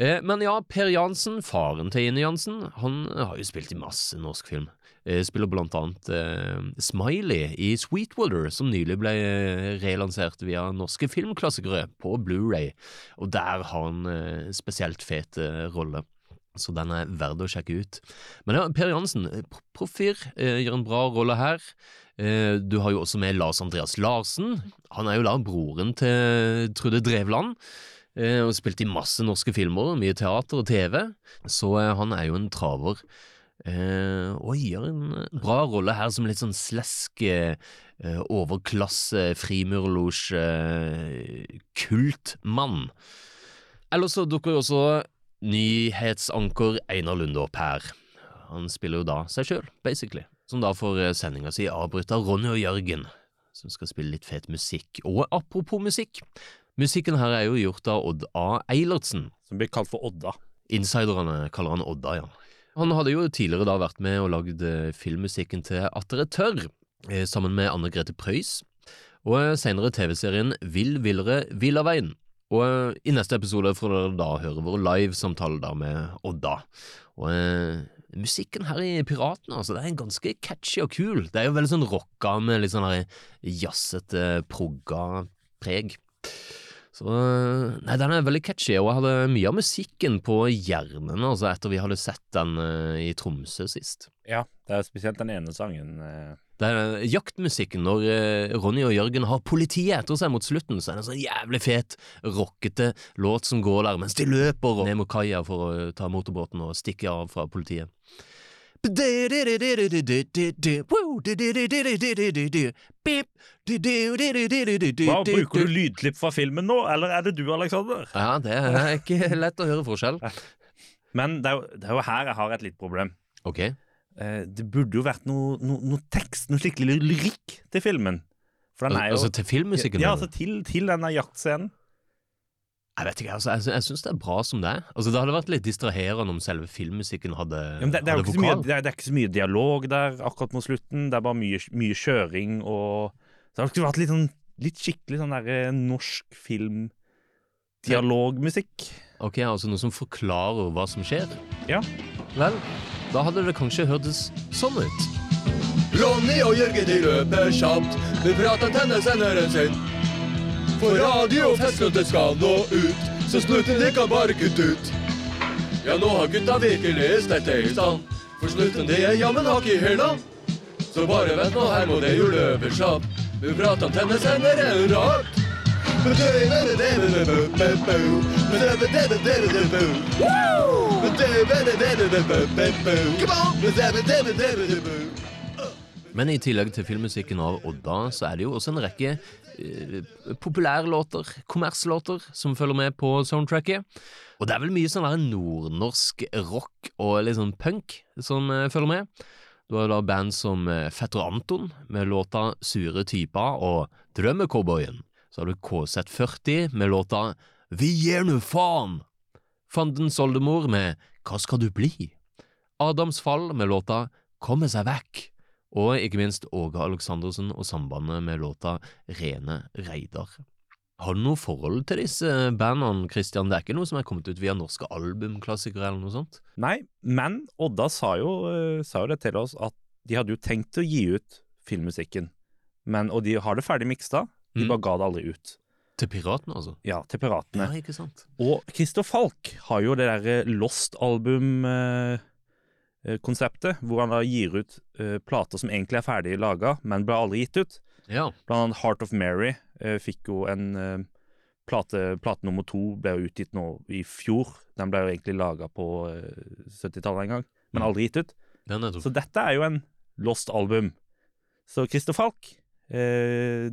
S6: Eh, men ja, Per Jansen, faren til Ine Jansen, han har jo spilt i masse norsk film. Eh, spiller blant annet eh, Smiley i Sweetwater, som nylig ble eh, relansert via norske filmklassikere på Blu-ray, og der har han eh, spesielt fet eh, rolle. Så den er verd å sjekke ut. Men ja, Per Jansen, proffyr, gjør en bra rolle her. Du har jo også med Lars Andreas Larsen. Han er jo da broren til Trude Drevland. Og spilt i masse norske filmer, mye teater og TV. Så han er jo en traver. Eh, og gjør en bra rolle her som litt sånn slesk eh, eh, overklasse, frimurlosj, uh, kultmann. Ellers så dukker jo også nyhetsanker Einar Lunde opp her. Han spiller jo da seg sjøl, basically. Som da får eh, sendinga si avbrutt av Ronny og Jørgen, som skal spille litt fet musikk. Og apropos musikk, musikken her er jo gjort av Odd A. Eilertsen.
S7: Som blir kalt for Odda.
S6: Insiderne kaller han Odda, ja. Han hadde jo tidligere da vært med og lagd eh, filmmusikken til At dere tørr, eh, sammen med Anne Grete Preus, og eh, senere TV-serien Vill villere villaveien. Og i neste episode får dere da høre vår livesamtale da med Odda. Og eh, musikken her i Piratene, altså, det er ganske catchy og kul. Det er jo veldig sånn rocka med litt sånn jazzete, progga preg. Så Nei, den er veldig catchy, og jeg hadde mye av musikken på hjernen altså etter vi hadde sett den uh, i Tromsø sist.
S7: Ja, det er spesielt den ene sangen. Uh...
S6: Det er jaktmusikken når uh, Ronny og Jørgen har politiet etter seg mot slutten, så er det en sånn jævlig fet, rockete låt som går der mens de løper ned mot kaia for å ta motorbåten og stikke av fra politiet.
S7: Hva, Bruker du lydklipp fra filmen nå, eller er det du, Alexander?
S6: Ja, det er ikke lett å høre forskjell.
S7: Men det er, jo, det er jo her jeg har et litt problem.
S6: Ok.
S7: Eh, det burde jo vært noe, noe, noe tekst, noe skikkelig lyrikk til filmen. For den er jo
S6: Altså til filmmusikken?
S7: Ja, altså til, til denne jaktscenen.
S6: Jeg vet ikke, altså, jeg, jeg syns det er bra som det er. Altså, det hadde vært litt distraherende om selve filmmusikken hadde,
S7: Ja, det, det, er
S6: hadde
S7: vokal. mye, det, er, det er ikke så mye dialog der akkurat mot slutten. Det er bare mye, mye kjøring og Det hadde vært litt, sånn, litt skikkelig sånn der eh, norsk film Dialogmusikk.
S6: Ok, altså noe som forklarer hva som skjer?
S7: Ja.
S6: Vel, da hadde det kanskje hørtes sånn ut.
S10: Ronny og Jørgen de løper kjapt, de prater tennisenderen sin. For radio og festslottet skal nå ut, så snuten de kan bare kutte ut. Ja, nå har gutta virkelig stelt det i stand, for snuten de er jammen hakk i hæla. Så bare vent nå, her må det jo løpe men prater tenner senderen rart.
S6: Men i tillegg til filmmusikken av Odda, så er det jo også en rekke eh, populærlåter, kommerslåter, som følger med på soundtracket. Og det er vel mye sånn nordnorsk rock og litt sånn punk som eh, følger med. Du har da band som eh, Fetter Anton med låta Sure typer og Drømmecowboyen. Så har du KZ40 med låta Vi gir nu faen! Fandens oldemor med Hva skal du bli? Adams Fall med låta Komme seg vekk. Og ikke minst Åge Aleksandersen og sambandet med låta Rene Reidar. Har du noe forhold til disse bandene, Christian? Det er ikke noe som er kommet ut via norske albumklassikere eller noe sånt?
S7: Nei, men Odda sa jo, eh, sa jo det til oss at de hadde jo tenkt å gi ut filmmusikken. Men, og de har det ferdig miksa, de
S6: Mm.
S7: bare ga det aldri ut.
S6: Til piratene, altså?
S7: Ja, til piratene.
S6: Ja, ikke sant?
S7: Og Christer Falk har jo det derre Lost-album-konseptet, hvor han da gir ut uh, plater som egentlig er ferdig laga, men ble aldri gitt ut.
S6: Ja.
S7: Blant annet Heart of Mary uh, fikk jo en uh, plate, plate nummer to ble jo utgitt nå i fjor. Den ble jo egentlig laga på eh, 70-tallet en gang, men
S6: Mm.
S7: aldri gitt ut. Så dette er jo en lost album. Så Christer Falk, eh,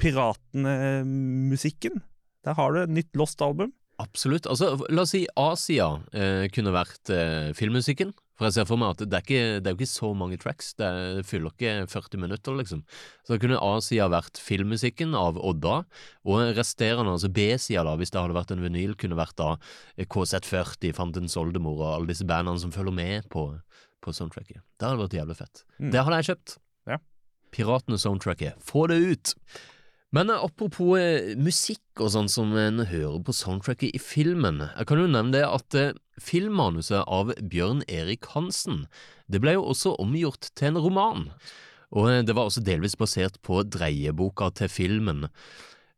S7: Piratene-musikken, der har du et nytt lost album.
S6: Absolutt. Altså, la oss si Asia eh, kunne vært eh, filmmusikken. For jeg ser for meg at det er, ikke, det er jo ikke så mange tracks. Det er- fyller ikke 40 minutter, liksom. Så da kunne A-sida vært filmmusikken av Odda, og resterende, altså B-sida, da, hvis det hadde vært en vinyl, kunne vært da eh, KZ40, Fantens oldemor og alle disse bandene som følger med på, på soundtracket. Det hadde vært jævlig fett.
S7: Mm.
S6: Det hadde jeg kjøpt.
S7: Ja.
S6: Piratene-soundtracket. Få det ut! Men eh, apropos eh, musikk og sånn som en hører på soundtracket i filmen, jeg kan jo nevne det at eh, filmmanuset av Bjørn Erik Hansen, det ble jo også omgjort til en roman, og eh, det var også delvis basert på dreieboka til filmen.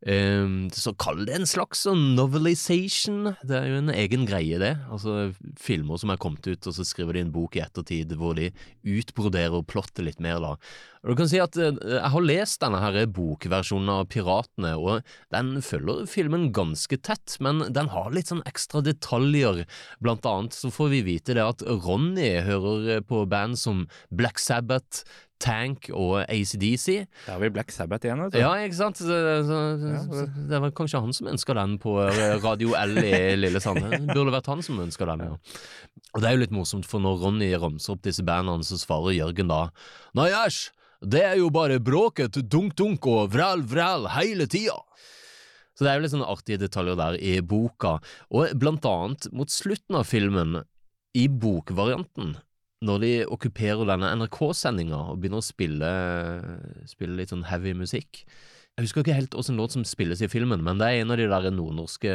S6: Ehm, så kall det en slags sånn novelization, det er jo en egen greie det, altså filmer som er kommet ut, og så skriver de en bok i ettertid hvor de utbroderer plottet litt mer da. Og du kan si at eh, jeg har lest denne her bokversjonen av Piratene, og den følger filmen ganske tett, men den har litt sånn ekstra detaljer. Blant annet så får vi vite det at Ronny hører på band som Black Sabbath, Tank og ACDC.
S7: Da har vi Black Sabbath igjen, vet du.
S6: Ja, ikke sant? Så, så, så, det var kanskje han som ønska den på Radio L i Lillesand. Det burde vært han som ønska den, ja. Og det er jo litt morsomt, for når Ronny ramser opp disse bandene, så svarer Jørgen da Nei, æsj, det er jo bare bråket dunk-dunk og vræl-vræl hele tida. Så det er jo litt sånne artige detaljer der i boka, og blant annet mot slutten av filmen, i bokvarianten, når de okkuperer denne NRK-sendinga og begynner å spille, spille litt sånn heavy musikk. Jeg husker ikke helt åssen låt som spilles i filmen, men det er en av de der nordnorske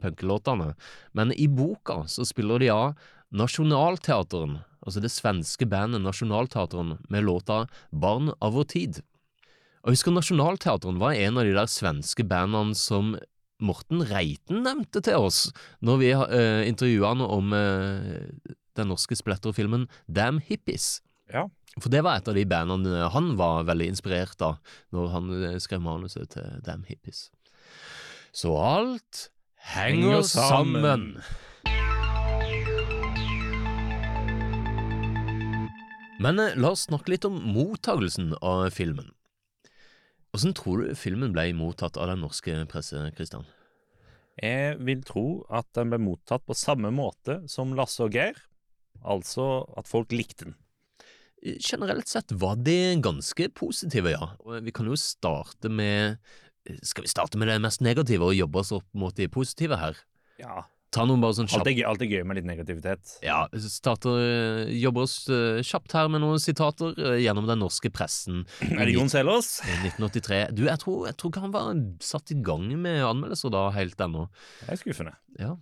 S6: punkelåtene. Men i boka så spiller de av Nationaltheateren, altså det svenske bandet Nationaltheateren, med låta Barn av vår tid. Og jeg husker Nationaltheateren var en av de der svenske bandene som Morten Reiten nevnte til oss når vi uh, intervjua han om eh, den norske spletterfilmen Damn Hippies.
S7: Ja.
S6: For det var et av de bandene han var veldig inspirert av når han eh, skrev manuset til Damn Hippies. Så alt henger,
S7: Henger sammen.
S6: sammen. Men eh, la oss snakke litt om mottagelsen av filmen. Hvordan tror du filmen ble mottatt av den norske presse, Kristian?
S7: Jeg vil tro at den ble mottatt på samme måte som Lasse og Geir, altså at folk likte den.
S6: Generelt sett var de ganske positive, ja. Vi kan jo starte med Skal vi starte med det mest negative og jobbe oss opp mot de positive her?
S7: Ja.
S6: Ta noen bare sånn
S7: Alt
S6: kjapt
S7: gøy, alt er gøy med litt negativitet.
S6: Ja, starter eh, Jobber oss eh, kjapt her med noen sitater eh, gjennom den norske pressen.
S7: Er det Jon Selås?
S6: I 1983. Du, jeg tror, jeg tror ikke han var satt i gang med anmeldelser da helt ennå.
S7: Det er skuffende.
S6: Ja.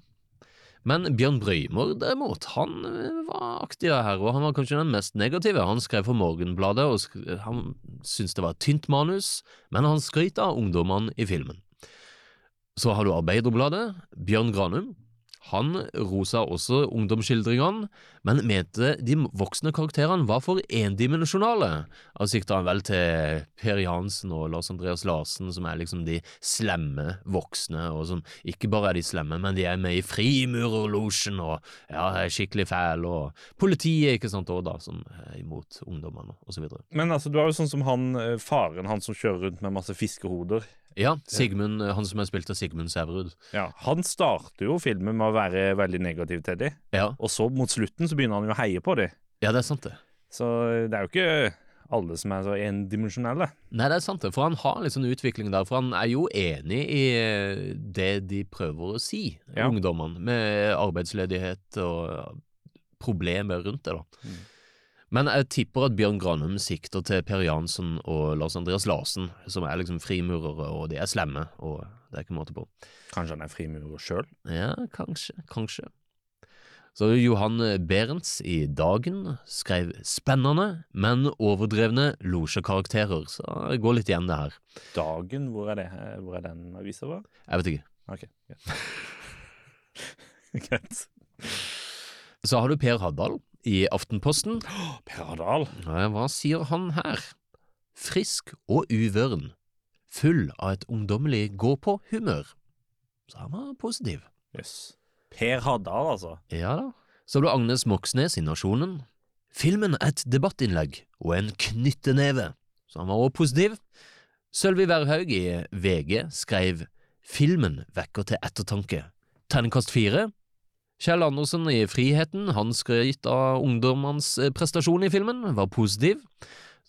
S6: Men Bjørn Brøymer derimot, han eh, var aktiv her, og han var kanskje den mest negative. Han skrev for Morgenbladet, og han syntes det var et tynt manus, men han skrøt av ungdommene i filmen. Så har du Arbeiderbladet, Bjørn Granum. Han rosa også ungdomsskildringene, men mente de voksne karakterene var for endimensjonale. Da sikta han vel til Per Jansen og Lars Andreas Larsen, som er liksom de slemme voksne, og som ikke bare er de slemme, men de er med i Frimurerlosjen og ja, er skikkelig fæle, og politiet, ikke sant, og da, som er imot ungdommene, og så videre.
S7: Men altså, du har jo sånn som han eh, faren, han som kjører rundt med masse fiskehoder.
S6: Ja, Sigmund, han som er spilt av Sigmund Sæverud.
S7: Ja, Han starter jo filmen med å være veldig negativ til dem,
S6: Ja.
S7: og så mot slutten så begynner han jo å heie på dem.
S6: ja, det er sant det.
S7: Så det er jo ikke alle som er så endimensjonelle.
S6: Nei, det er sant det, for han har litt sånn utvikling der, for han er jo enig i eh, det de prøver å si,
S7: Ja.
S6: ungdommene, med arbeidsledighet og problemer rundt det, da.
S7: Mm.
S6: Men jeg tipper at Bjørn Granum sikter til Per Jansson og Lars Andreas Larsen, som er liksom frimurere, og de er slemme, og det er ikke måte på.
S7: Kanskje han er frimurer sjøl?
S6: Ja, kanskje, kanskje. Så Johan Berents i Dagen skrev spennende, men overdrevne losjekarakterer. Så det går litt igjen, det her.
S7: Dagen, hvor er det? Hvor er den avisa fra?
S6: Jeg vet ikke.
S7: Ok, greit.
S6: Så har du Per Haddal i Aftenposten.
S7: Per Haddal?
S6: Hva sier han her? Frisk og uvøren. Full av et ungdommelig gå-på-humør. Så han var positiv.
S7: Jøss. Per Haddal, altså.
S6: Ja da. Så ble Agnes Moxnes i Nasjonen. Filmen et debattinnlegg og en knytteneve. Så han var også positiv. Sølvi Werhaug i VG skrev Filmen vekker til ettertanke. Terningkast fire. Kjell Andersen i Friheten, han skrøt av ungdommenes eh, prestasjon i filmen, var positiv.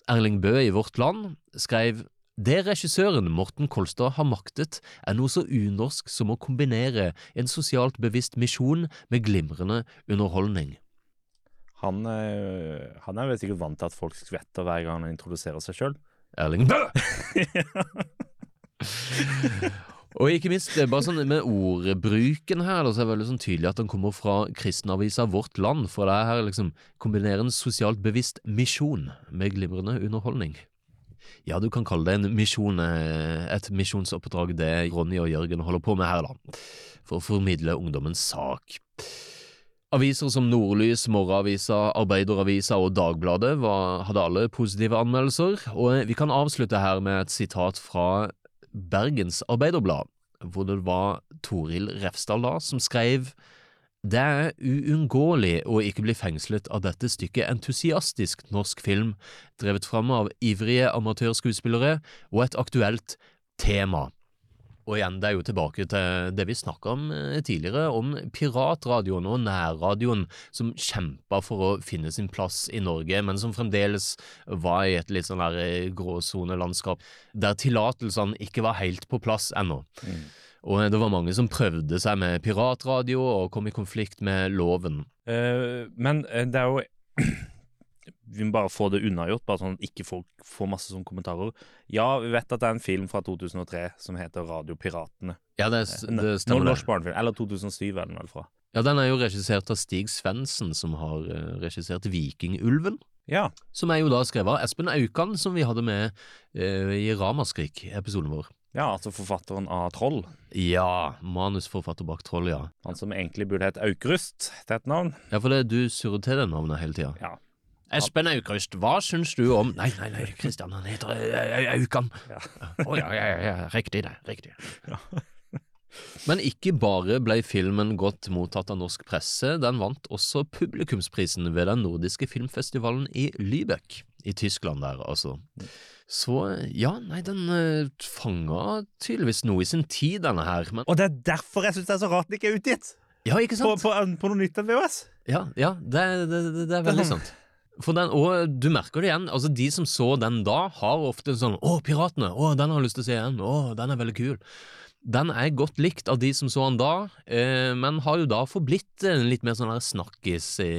S6: Erling Bø i Vårt Land skrev det regissøren Morten Kolstad har maktet, er noe så unorsk som å kombinere en sosialt bevisst misjon med glimrende underholdning.
S7: Han, eh, han er vel sikkert vant til at folk skvetter hver gang han introduserer seg sjøl.
S6: Erling Bø! Og ikke minst, det er bare sånn med ordbruken her, så er det veldig sånn tydelig at den kommer fra kristenavisa Vårt Land, for det er her liksom kombinerer en sosialt bevisst misjon med glimrende underholdning. Ja, du kan kalle det en misjon, eh, et misjonsoppdrag det Ronny og Jørgen holder på med her, da, for å formidle ungdommens sak. Aviser som Nordlys, Morgenavisa, Arbeideravisa og Dagbladet var, hadde alle positive anmeldelser, og vi kan avslutte her med et sitat fra Bergens Arbeiderblad, hvor det var Toril Refsdal da som skrev det er uunngåelig å ikke bli fengslet av dette stykket entusiastisk norsk film, drevet fram av ivrige amatørskuespillere og et aktuelt tema. Og igjen, det er jo tilbake til det vi snakka om eh, tidligere, om piratradioen og nærradioen som kjempa for å finne sin plass i Norge, men som fremdeles var i et litt sånn der eh, gråsonelandskap, der tillatelsene ikke var helt på plass ennå. Og det var mange som prøvde seg med piratradio og kom i konflikt med loven.
S7: Uh, men eh, det er jo Vi må bare få det unnagjort, bare sånn at ikke folk får masse sånne kommentarer. Ja, vi vet at det er en film fra 2003 som heter Radiopiratene.
S6: Ja, det,
S7: Eh,
S6: det stemmer.
S7: Norsk barnefilm. Eller 2007 er den vel fra.
S6: Ja, den er jo regissert av Stig Svendsen, som har eh, regissert Vikingulven.
S7: Ja.
S6: Som er jo da skrevet av Espen Aukan, som vi hadde med uh, i Ramaskrik-episoden vår.
S7: Ja, altså forfatteren av Troll.
S6: Ja, manusforfatter bak Troll, ja.
S7: Han som egentlig burde hett Aukrust, det er et navn.
S6: Ja, for det, du surrer til det navnet hele tida.
S7: Ja.
S6: Espen Aukrust, hva syns du om Nei, nei, nei, Kristian, han heter eh, Aukan. Å ja, ja, ja, ja, riktig det, riktig. Men ikke bare ble filmen godt mottatt av norsk presse, den vant også publikumsprisen ved den nordiske filmfestivalen i Lübeck, i Tyskland der, altså. Så ja, nei, den uh, fanga tydeligvis noe i sin tid, denne her, men
S7: Og det er derfor jeg syns det er så rart den ikke er utgitt!
S6: Ja, ikke
S7: På,
S6: sant?
S7: på, på noe nytt enn VHS.
S6: Ja, ja det, det, det, det er veldig sant. For den, og du merker det igjen, altså de som så den da, har ofte sånn 'Å, Piratene! Å, den har jeg lyst til å se igjen! Å, den er veldig kul!' Den er godt likt av de som så den da, eh, men har jo da forblitt en litt mer sånn her snakkis i,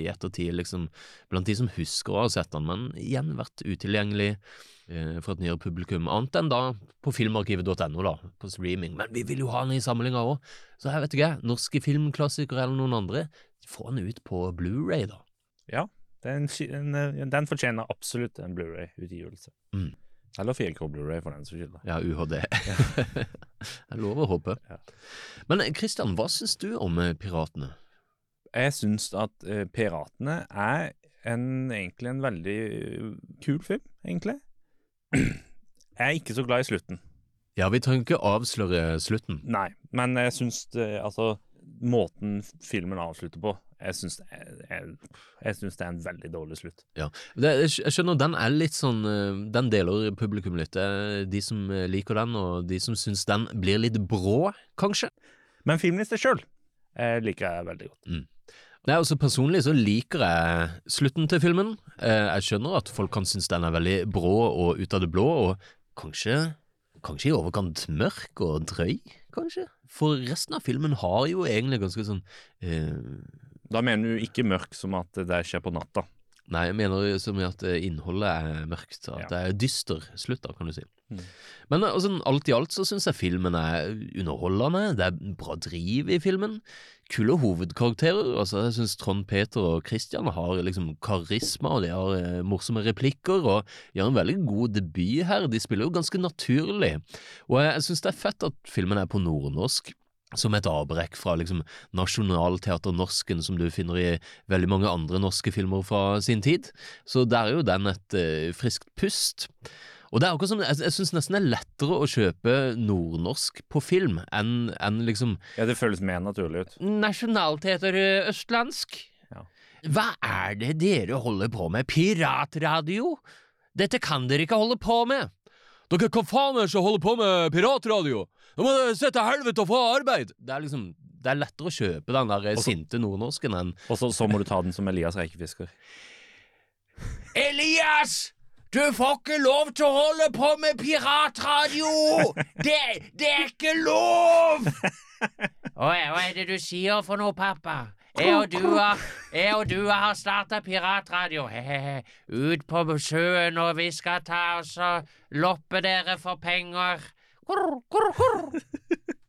S6: i ettertid, liksom, blant de som husker å ha sett den, men igjen vært utilgjengelig eh, for et nyere publikum, annet enn da på filmarkivet.no, da, på streaming. Men vi vil jo ha den i samlinga òg, så jeg vet ikke, norske filmklassikere eller noen andre, få den ut på Blu-ray da.
S7: Ja, den, en, en, den fortjener absolutt en Blu-ray-utgivelse.
S6: Mm.
S7: Eller 4K Blu-ray, for den saks skyld.
S6: Ja, UHD. jeg lover å håpe.
S7: Ja.
S6: Men Kristian, hva syns du om eh, Piratene?
S7: Jeg syns at uh, Piratene er en, egentlig en veldig uh, kul film, egentlig. Jeg er ikke så glad i slutten.
S6: Ja, vi trenger ikke avsløre slutten.
S7: Nei, men jeg syns altså Måten filmen avslutter på Jeg syns det er en veldig dårlig slutt.
S6: Ja, det, jeg skjønner den er litt sånn eh, Den deler publikum litt. De som eh, liker den, og de som syns den blir litt brå, kanskje.
S7: Men filmlista sjøl liker jeg veldig godt.
S6: Nei, altså Personlig så liker jeg slutten til filmen. Eh, Jeg skjønner at folk kan synes den er veldig brå og ut av det blå, og kanskje Kanskje i overkant mørk og drøy, kanskje? For resten av filmen har jo egentlig ganske sånn eh,
S7: Da mener du ikke mørk som at det skjer på natta?
S6: Nei, jeg mener som mye at eh, innholdet er mørkt. At
S7: Ja.
S6: det er dyster slutt, da, kan du si.
S7: Mm.
S6: Men eh, altså, alt i alt så syns jeg filmen er underholdende. Det er bra driv i filmen. Kule hovedkarakterer. altså Jeg syns Trond Peter og Christian har liksom karisma, og de har eh, morsomme replikker, og gjør en veldig god debut her. De spiller jo ganske naturlig. Og jeg, jeg syns det er fett at filmen er på nordnorsk. Som et avbrekk fra liksom Nationaltheater-norsken som du finner i veldig mange andre norske filmer fra sin tid. Så der er jo den et eh, friskt pust. Og det er akkurat som, Jeg, jeg syns nesten det er lettere å kjøpe nordnorsk på film enn enn liksom
S7: Ja, det føles mer naturlig ut.
S6: Nationalteater eh, østlandsk.
S7: Ja.
S6: Hva er det dere holder på med? Piratradio? Dette kan dere ikke holde på med! Dere kan faen ikke holde på med piratradio! Nå må du se til helvete og få arbeid! Det er liksom Det er lettere å kjøpe den der
S7: Også-
S6: sinte nordnorsken enn
S7: Og så, så må du ta den som Elias rekefisker.
S6: Elias! Du får ikke lov til å holde på med piratradio! Det, det er ikke lov! Hva er det du sier for noe, pappa? Jeg og du har, jeg og du har starta piratradio. He-he-he. Ut på sjøen, og vi skal ta oss og loppe dere for penger.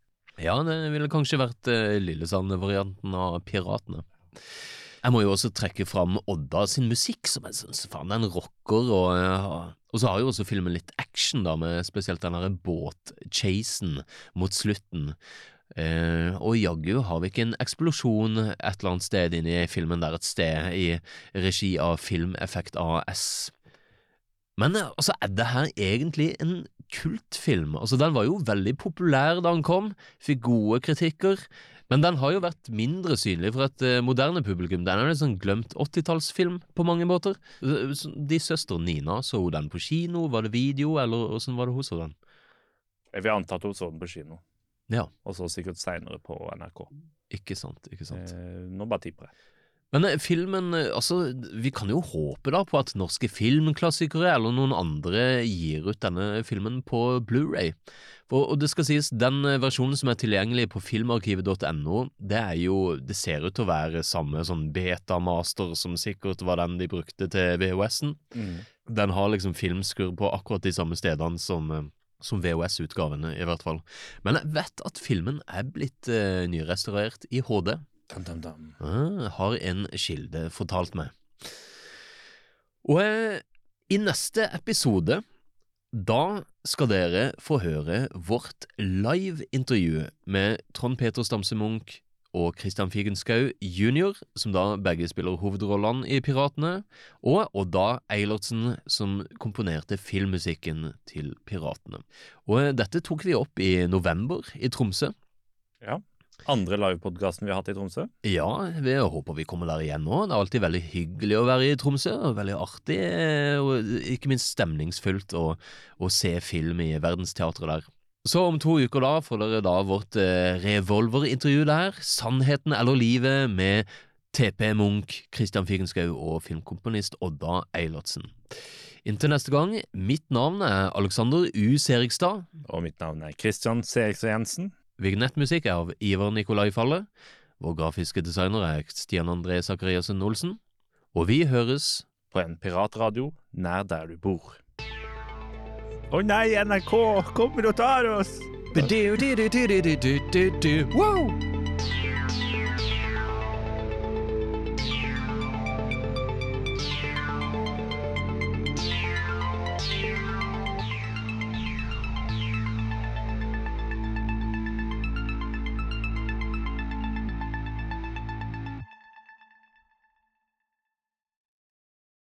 S6: Ja, det ville kanskje vært uh, Lillesand-varianten av Piratene. Jeg må jo også trekke fram Odda sin musikk, som jeg syns faen er en rocker, og, eh, og så har jo også filmen litt action, da, med spesielt den derre båtchasen mot slutten. Eh, og jaggu har vi ikke en eksplosjon et eller annet sted inni filmen der et sted, i regi av Filmeffekt AS. Men eh, altså, er det her egentlig en kultfilm? Altså, den var jo veldig populær da den kom, fikk gode kritikker. Men den har jo vært mindre synlig for et eh, moderne publikum. Den er en sånn glemt 80-tallsfilm på mange måter. Så De søster Nina, så hun den på kino? Var det video, eller åssen var det hun så den?
S7: Jeg vil anta at hun så den på kino,
S6: Ja,
S7: og så sikkert seinere på NRK.
S6: ikke sant, ikke sant.
S7: Eh, nå bare tipper jeg.
S6: Men eh, filmen, eh, altså, vi kan jo håpe da på at norske filmklassikere eller noen andre gir ut denne filmen på Blu-ray. Og det skal sies, den eh, versjonen som er tilgjengelig på filmarkivet.no, det er jo, det ser ut til å være samme sånn betamaster som sikkert var den de brukte til VHS-en. Den har liksom filmskurr på akkurat de samme stedene som, som VHS-utgavene, i hvert fall. Men jeg vet at filmen er blitt eh, nyrestaurert i HD.
S7: Dam, dum, dum.
S6: Ah, har en kilde fortalt meg. Og eh, i neste episode, da skal dere få høre vårt live-intervju med Trond Peter Stamse Munch og Christian Figenschou jr., som da begge spiller hovedrollene i Piratene, og Odda Eilertsen, som komponerte filmmusikken til Piratene. Og eh, dette tok vi opp i november i Tromsø.
S7: Ja. Andre livepodkasten vi har hatt i Tromsø.
S6: Ja, vi håper vi kommer der igjen nå. Det er alltid veldig hyggelig å være i Tromsø. og Veldig artig, og ikke minst stemningsfullt å, å se film i Verdensteatret der. Så om to uker da får dere da vårt eh, revolverintervju der. Sannheten eller livet med TP Munch, Christian Figenschou og filmkomponist Odda Eilertsen. Inntil neste gang, mitt navn er Alexander U. Serigstad.
S7: Og mitt navn er Christian Serigstad Jensen.
S6: Vignettmusikk er av Ivar Nikolai Falle. Vår grafiske designer er Stian André Sakariassen Olsen. Og vi høres
S7: På en piratradio nær der du bor. Å nei, NRK! Kommer og tar oss!
S6: Wow!